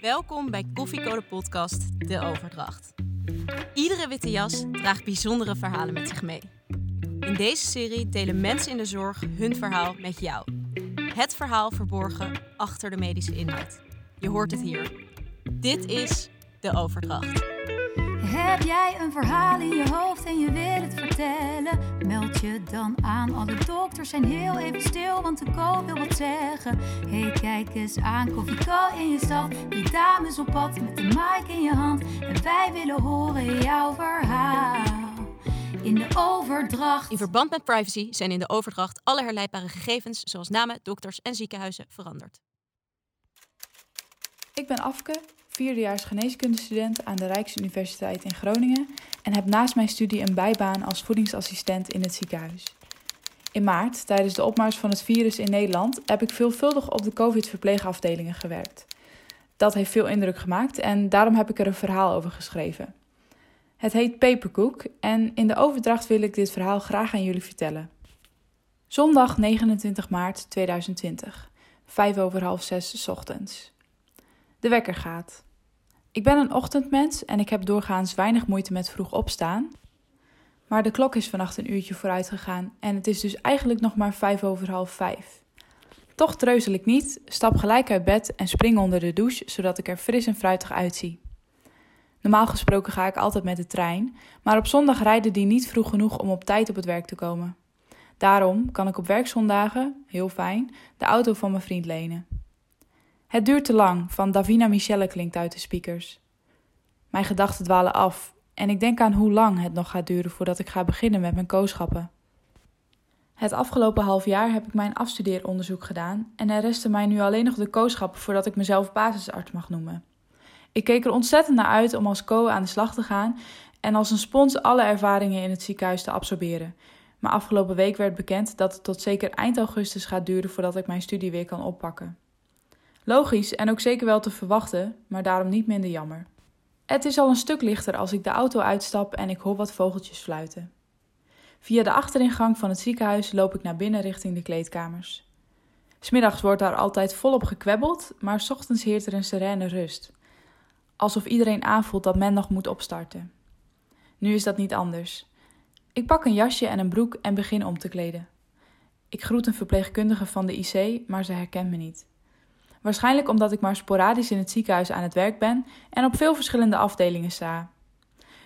Welkom bij Koffiecode Podcast De Overdracht. Iedere witte jas draagt bijzondere verhalen met zich mee. In deze serie delen mensen in de zorg hun verhaal met jou. Het verhaal verborgen achter de medische inhoud. Je hoort het hier. Dit is De Overdracht. Heb jij een verhaal in je hoofd en je wil het vertellen? Meld je dan aan. Alle dokters zijn heel even stil, want de co wil wat zeggen. Hey, kijk eens aan, Koffie in je stad. Die dames op pad met de mic in je hand. En wij willen horen jouw verhaal. In de overdracht. In verband met privacy zijn in de overdracht alle herleidbare gegevens, zoals namen, dokters en ziekenhuizen, veranderd. Ik ben Afke, vierdejaars geneeskundestudent aan de Rijksuniversiteit in Groningen en heb naast mijn studie een bijbaan als voedingsassistent in het ziekenhuis. In maart, tijdens de opmars van het virus in Nederland, heb ik veelvuldig op de COVID-verpleegafdelingen gewerkt. Dat heeft veel indruk gemaakt en daarom heb ik er een verhaal over geschreven. Het heet Papercook en in de overdracht wil ik dit verhaal graag aan jullie vertellen. Zondag 29 maart 2020, 5 over half 6 ochtends. De wekker gaat. Ik ben een ochtendmens en ik heb doorgaans weinig moeite met vroeg opstaan. Maar de klok is vannacht een uurtje vooruit gegaan en het is dus eigenlijk nog maar vijf over half vijf. Toch treuzel ik niet, stap gelijk uit bed en spring onder de douche zodat ik er fris en fruitig uitzie. Normaal gesproken ga ik altijd met de trein, maar op zondag rijden die niet vroeg genoeg om op tijd op het werk te komen. Daarom kan ik op werkzondagen, heel fijn, de auto van mijn vriend lenen. Het duurt te lang van Davina Michelle klinkt uit de speakers. Mijn gedachten dwalen af en ik denk aan hoe lang het nog gaat duren voordat ik ga beginnen met mijn kooschappen. Het afgelopen half jaar heb ik mijn afstudeeronderzoek gedaan en er resten mij nu alleen nog de kooschappen voordat ik mezelf basisarts mag noemen. Ik keek er ontzettend naar uit om als co aan de slag te gaan en als een spons alle ervaringen in het ziekenhuis te absorberen. Maar afgelopen week werd bekend dat het tot zeker eind augustus gaat duren voordat ik mijn studie weer kan oppakken. Logisch en ook zeker wel te verwachten, maar daarom niet minder jammer. Het is al een stuk lichter als ik de auto uitstap en ik hoor wat vogeltjes fluiten. Via de achteringang van het ziekenhuis loop ik naar binnen richting de kleedkamers. Smiddags wordt daar altijd volop gekwebbeld, maar s ochtends heert er een serene rust. Alsof iedereen aanvoelt dat men nog moet opstarten. Nu is dat niet anders. Ik pak een jasje en een broek en begin om te kleden. Ik groet een verpleegkundige van de IC, maar ze herkent me niet. Waarschijnlijk omdat ik maar sporadisch in het ziekenhuis aan het werk ben en op veel verschillende afdelingen sta.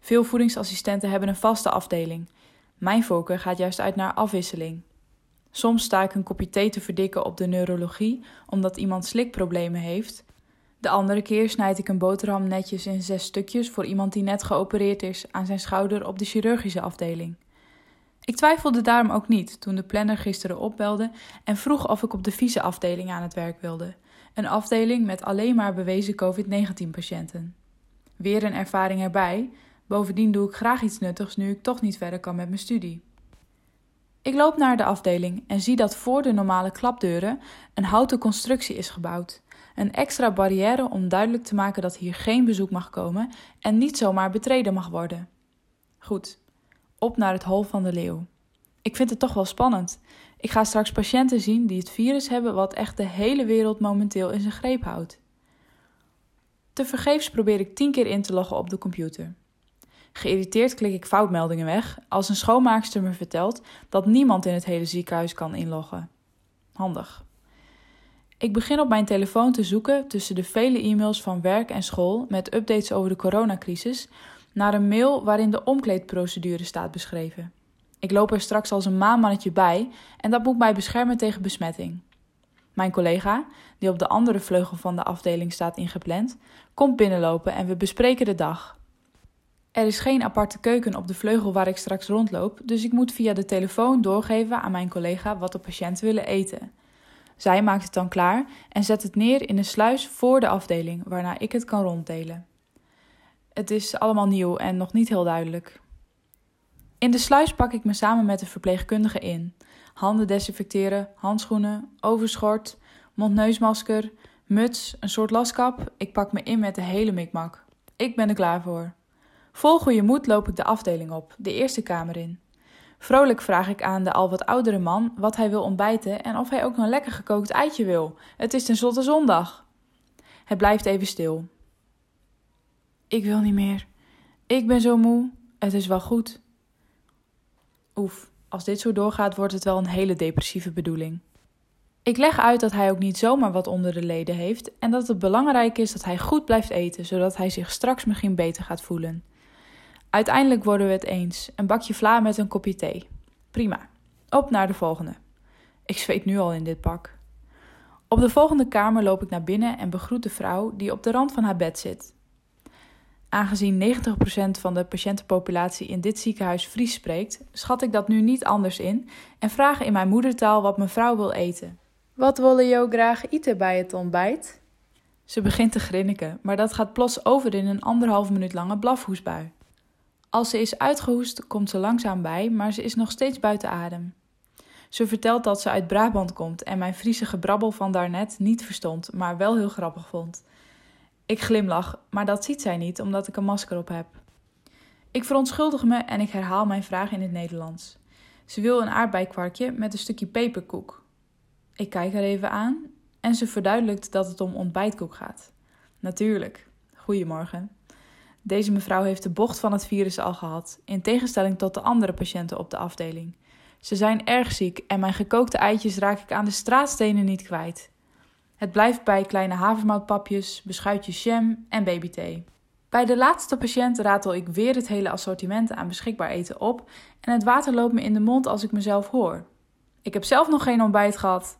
Veel voedingsassistenten hebben een vaste afdeling. Mijn voorkeur gaat juist uit naar afwisseling. Soms sta ik een kopje thee te verdikken op de neurologie omdat iemand slikproblemen heeft. De andere keer snijd ik een boterham netjes in zes stukjes voor iemand die net geopereerd is aan zijn schouder op de chirurgische afdeling. Ik twijfelde daarom ook niet toen de planner gisteren opbelde en vroeg of ik op de vieze afdeling aan het werk wilde een afdeling met alleen maar bewezen COVID-19-patiënten. Weer een ervaring erbij. Bovendien doe ik graag iets nuttigs nu ik toch niet verder kan met mijn studie. Ik loop naar de afdeling en zie dat voor de normale klapdeuren een houten constructie is gebouwd. Een extra barrière om duidelijk te maken dat hier geen bezoek mag komen en niet zomaar betreden mag worden. Goed, op naar het hol van de leeuw. Ik vind het toch wel spannend. Ik ga straks patiënten zien die het virus hebben wat echt de hele wereld momenteel in zijn greep houdt. Tevergeefs probeer ik tien keer in te loggen op de computer. Geïrriteerd klik ik foutmeldingen weg als een schoonmaakster me vertelt dat niemand in het hele ziekenhuis kan inloggen. Handig. Ik begin op mijn telefoon te zoeken tussen de vele e-mails van werk en school met updates over de coronacrisis naar een mail waarin de omkleedprocedure staat beschreven. Ik loop er straks als een maanmannetje bij en dat moet mij beschermen tegen besmetting. Mijn collega, die op de andere vleugel van de afdeling staat ingepland, komt binnenlopen en we bespreken de dag. Er is geen aparte keuken op de vleugel waar ik straks rondloop, dus ik moet via de telefoon doorgeven aan mijn collega wat de patiënten willen eten. Zij maakt het dan klaar en zet het neer in een sluis voor de afdeling, waarna ik het kan ronddelen. Het is allemaal nieuw en nog niet heel duidelijk. In de sluis pak ik me samen met de verpleegkundige in. Handen desinfecteren, handschoenen, overschort, mondneusmasker, muts, een soort laskap. Ik pak me in met de hele mikmak. Ik ben er klaar voor. Vol goede moed loop ik de afdeling op, de eerste kamer in. Vrolijk vraag ik aan de al wat oudere man wat hij wil ontbijten en of hij ook een lekker gekookt eitje wil. Het is tenslotte zondag. Het blijft even stil. Ik wil niet meer. Ik ben zo moe. Het is wel goed. Oef, als dit zo doorgaat, wordt het wel een hele depressieve bedoeling. Ik leg uit dat hij ook niet zomaar wat onder de leden heeft en dat het belangrijk is dat hij goed blijft eten, zodat hij zich straks misschien beter gaat voelen. Uiteindelijk worden we het eens. Een bakje vla met een kopje thee. Prima. Op naar de volgende. Ik zweet nu al in dit pak. Op de volgende kamer loop ik naar binnen en begroet de vrouw die op de rand van haar bed zit. Aangezien 90% van de patiëntenpopulatie in dit ziekenhuis Fries spreekt, schat ik dat nu niet anders in en vraag in mijn moedertaal wat mevrouw wil eten. Wat wil je graag eten bij het ontbijt? Ze begint te grinniken, maar dat gaat plots over in een anderhalf minuut lange blafhoesbui. Als ze is uitgehoest, komt ze langzaam bij, maar ze is nog steeds buiten adem. Ze vertelt dat ze uit Brabant komt en mijn Friese gebrabbel van daarnet niet verstond, maar wel heel grappig vond. Ik glimlach, maar dat ziet zij niet omdat ik een masker op heb. Ik verontschuldig me en ik herhaal mijn vraag in het Nederlands. Ze wil een aardbeikwarkje met een stukje peperkoek. Ik kijk haar even aan en ze verduidelijkt dat het om ontbijtkoek gaat. Natuurlijk. Goedemorgen. Deze mevrouw heeft de bocht van het virus al gehad, in tegenstelling tot de andere patiënten op de afdeling. Ze zijn erg ziek en mijn gekookte eitjes raak ik aan de straatstenen niet kwijt. Het blijft bij kleine havermoutpapjes, beschuitjes jam en babythee. Bij de laatste patiënt ratel ik weer het hele assortiment aan beschikbaar eten op en het water loopt me in de mond als ik mezelf hoor. Ik heb zelf nog geen ontbijt gehad.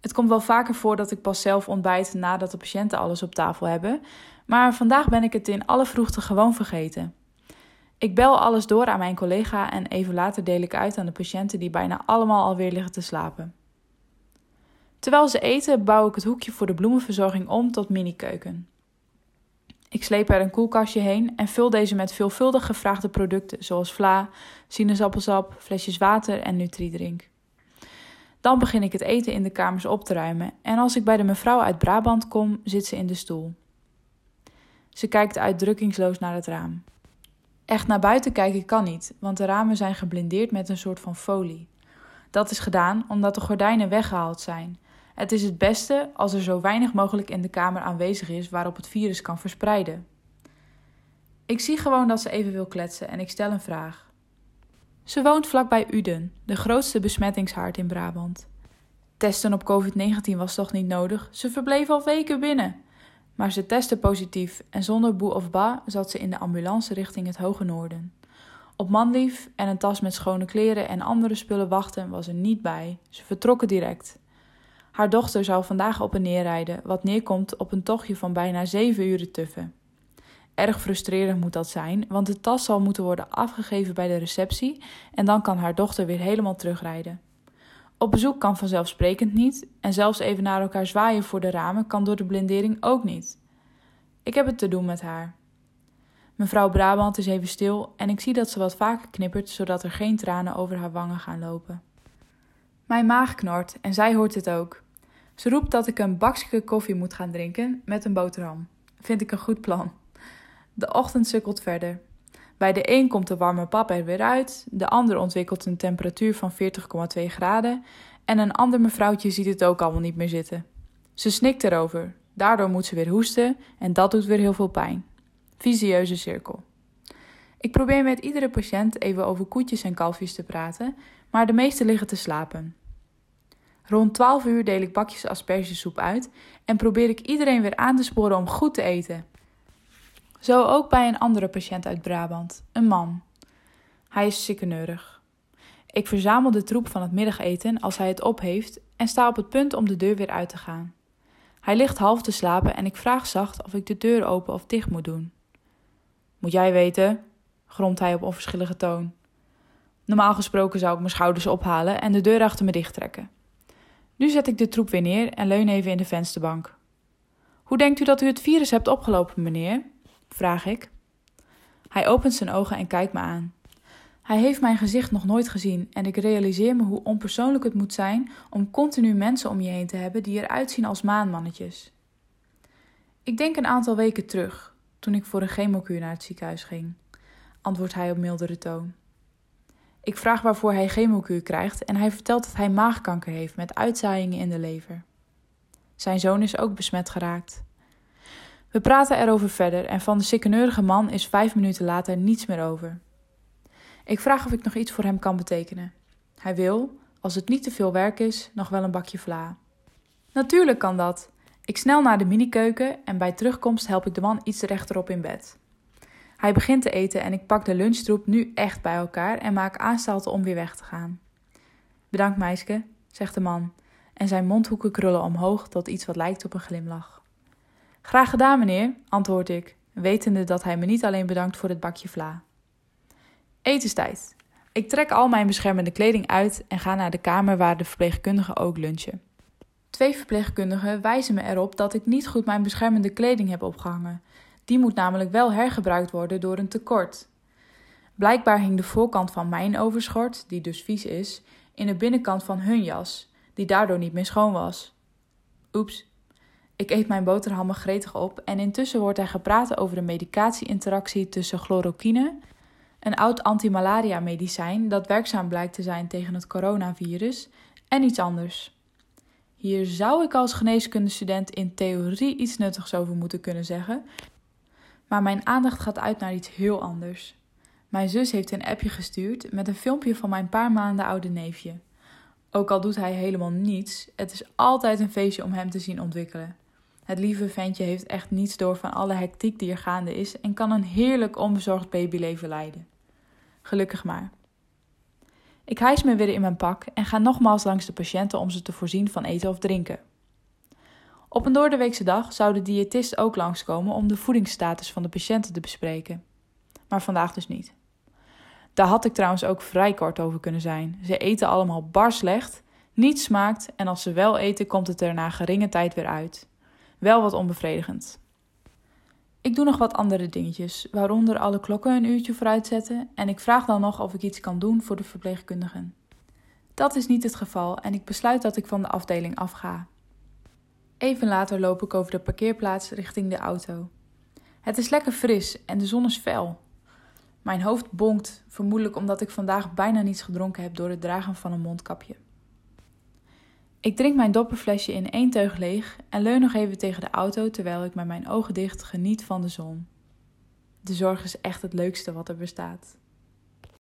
Het komt wel vaker voor dat ik pas zelf ontbijt nadat de patiënten alles op tafel hebben, maar vandaag ben ik het in alle vroegte gewoon vergeten. Ik bel alles door aan mijn collega en even later deel ik uit aan de patiënten die bijna allemaal alweer liggen te slapen. Terwijl ze eten, bouw ik het hoekje voor de bloemenverzorging om tot mini-keuken. Ik sleep er een koelkastje heen en vul deze met veelvuldig gevraagde producten zoals vla, sinaasappelsap, flesjes water en Nutri-drink. Dan begin ik het eten in de kamers op te ruimen en als ik bij de mevrouw uit Brabant kom, zit ze in de stoel. Ze kijkt uitdrukkingsloos naar het raam. Echt naar buiten kijken kan niet, want de ramen zijn geblindeerd met een soort van folie. Dat is gedaan omdat de gordijnen weggehaald zijn. Het is het beste als er zo weinig mogelijk in de kamer aanwezig is waarop het virus kan verspreiden. Ik zie gewoon dat ze even wil kletsen en ik stel een vraag. Ze woont vlakbij Uden, de grootste besmettingshaard in Brabant. Testen op COVID-19 was toch niet nodig? Ze verbleef al weken binnen. Maar ze testte positief en zonder boe of ba zat ze in de ambulance richting het hoge noorden. Op manlief en een tas met schone kleren en andere spullen wachten was er niet bij. Ze vertrokken direct. Haar dochter zou vandaag op en neer rijden, wat neerkomt op een tochtje van bijna zeven uren tuffen. Erg frustrerend moet dat zijn, want de tas zal moeten worden afgegeven bij de receptie en dan kan haar dochter weer helemaal terugrijden. Op bezoek kan vanzelfsprekend niet en zelfs even naar elkaar zwaaien voor de ramen kan door de blindering ook niet. Ik heb het te doen met haar. Mevrouw Brabant is even stil en ik zie dat ze wat vaker knippert zodat er geen tranen over haar wangen gaan lopen. Mijn maag knort en zij hoort het ook. Ze roept dat ik een bakje koffie moet gaan drinken met een boterham. Vind ik een goed plan. De ochtend sukkelt verder. Bij de een komt de warme pap er weer uit, de ander ontwikkelt een temperatuur van 40,2 graden en een ander mevrouwtje ziet het ook allemaal niet meer zitten. Ze snikt erover, daardoor moet ze weer hoesten en dat doet weer heel veel pijn. Visieuze cirkel. Ik probeer met iedere patiënt even over koetjes en kalfjes te praten, maar de meeste liggen te slapen. Rond 12 uur deel ik bakjes aspergesoep uit en probeer ik iedereen weer aan te sporen om goed te eten. Zo ook bij een andere patiënt uit Brabant, een man. Hij is sikkeneurig. Ik verzamel de troep van het middageten als hij het op heeft en sta op het punt om de deur weer uit te gaan. Hij ligt half te slapen en ik vraag zacht of ik de deur open of dicht moet doen. Moet jij weten, gromt hij op onverschillige toon. Normaal gesproken zou ik mijn schouders ophalen en de deur achter me dicht trekken. Nu zet ik de troep weer neer en leun even in de vensterbank. Hoe denkt u dat u het virus hebt opgelopen, meneer? vraag ik. Hij opent zijn ogen en kijkt me aan. Hij heeft mijn gezicht nog nooit gezien en ik realiseer me hoe onpersoonlijk het moet zijn om continu mensen om je heen te hebben die eruit zien als maanmannetjes. Ik denk een aantal weken terug, toen ik voor een chemokuur naar het ziekenhuis ging, antwoordt hij op mildere toon. Ik vraag waarvoor hij chemokuur krijgt en hij vertelt dat hij maagkanker heeft met uitzaaiingen in de lever. Zijn zoon is ook besmet geraakt. We praten erover verder en van de sikkeneurige man is vijf minuten later niets meer over. Ik vraag of ik nog iets voor hem kan betekenen. Hij wil, als het niet te veel werk is, nog wel een bakje vla. Natuurlijk kan dat. Ik snel naar de minikeuken en bij terugkomst help ik de man iets rechterop in bed. Hij begint te eten en ik pak de lunchtroep nu echt bij elkaar en maak aanstalten om weer weg te gaan. Bedankt, meisje, zegt de man, en zijn mondhoeken krullen omhoog tot iets wat lijkt op een glimlach. Graag gedaan, meneer, antwoord ik, wetende dat hij me niet alleen bedankt voor het bakje vla. Etenstijd. Ik trek al mijn beschermende kleding uit en ga naar de kamer waar de verpleegkundigen ook lunchen. Twee verpleegkundigen wijzen me erop dat ik niet goed mijn beschermende kleding heb opgehangen. Die moet namelijk wel hergebruikt worden door een tekort. Blijkbaar hing de voorkant van mijn overschort, die dus vies is, in de binnenkant van hun jas, die daardoor niet meer schoon was. Oeps. Ik eet mijn boterhammen gretig op en intussen wordt er gepraat over de medicatie-interactie tussen chloroquine, een oud antimalaria medicijn dat werkzaam blijkt te zijn tegen het coronavirus, en iets anders. Hier zou ik als geneeskundestudent in theorie iets nuttigs over moeten kunnen zeggen, maar mijn aandacht gaat uit naar iets heel anders. Mijn zus heeft een appje gestuurd met een filmpje van mijn paar maanden oude neefje. Ook al doet hij helemaal niets, het is altijd een feestje om hem te zien ontwikkelen. Het lieve ventje heeft echt niets door van alle hectiek die er gaande is en kan een heerlijk onbezorgd babyleven leiden. Gelukkig maar. Ik hijs me weer in mijn pak en ga nogmaals langs de patiënten om ze te voorzien van eten of drinken. Op een doordeweekse dag zou de diëtist ook langskomen om de voedingsstatus van de patiënten te bespreken. Maar vandaag dus niet. Daar had ik trouwens ook vrij kort over kunnen zijn. Ze eten allemaal bar slecht, niets smaakt en als ze wel eten komt het er na geringe tijd weer uit. Wel wat onbevredigend. Ik doe nog wat andere dingetjes, waaronder alle klokken een uurtje vooruit zetten en ik vraag dan nog of ik iets kan doen voor de verpleegkundigen. Dat is niet het geval en ik besluit dat ik van de afdeling afga. Even later loop ik over de parkeerplaats richting de auto. Het is lekker fris en de zon is fel. Mijn hoofd bonkt, vermoedelijk omdat ik vandaag bijna niets gedronken heb door het dragen van een mondkapje. Ik drink mijn dopperflesje in één teug leeg en leun nog even tegen de auto terwijl ik met mijn ogen dicht geniet van de zon. De zorg is echt het leukste wat er bestaat.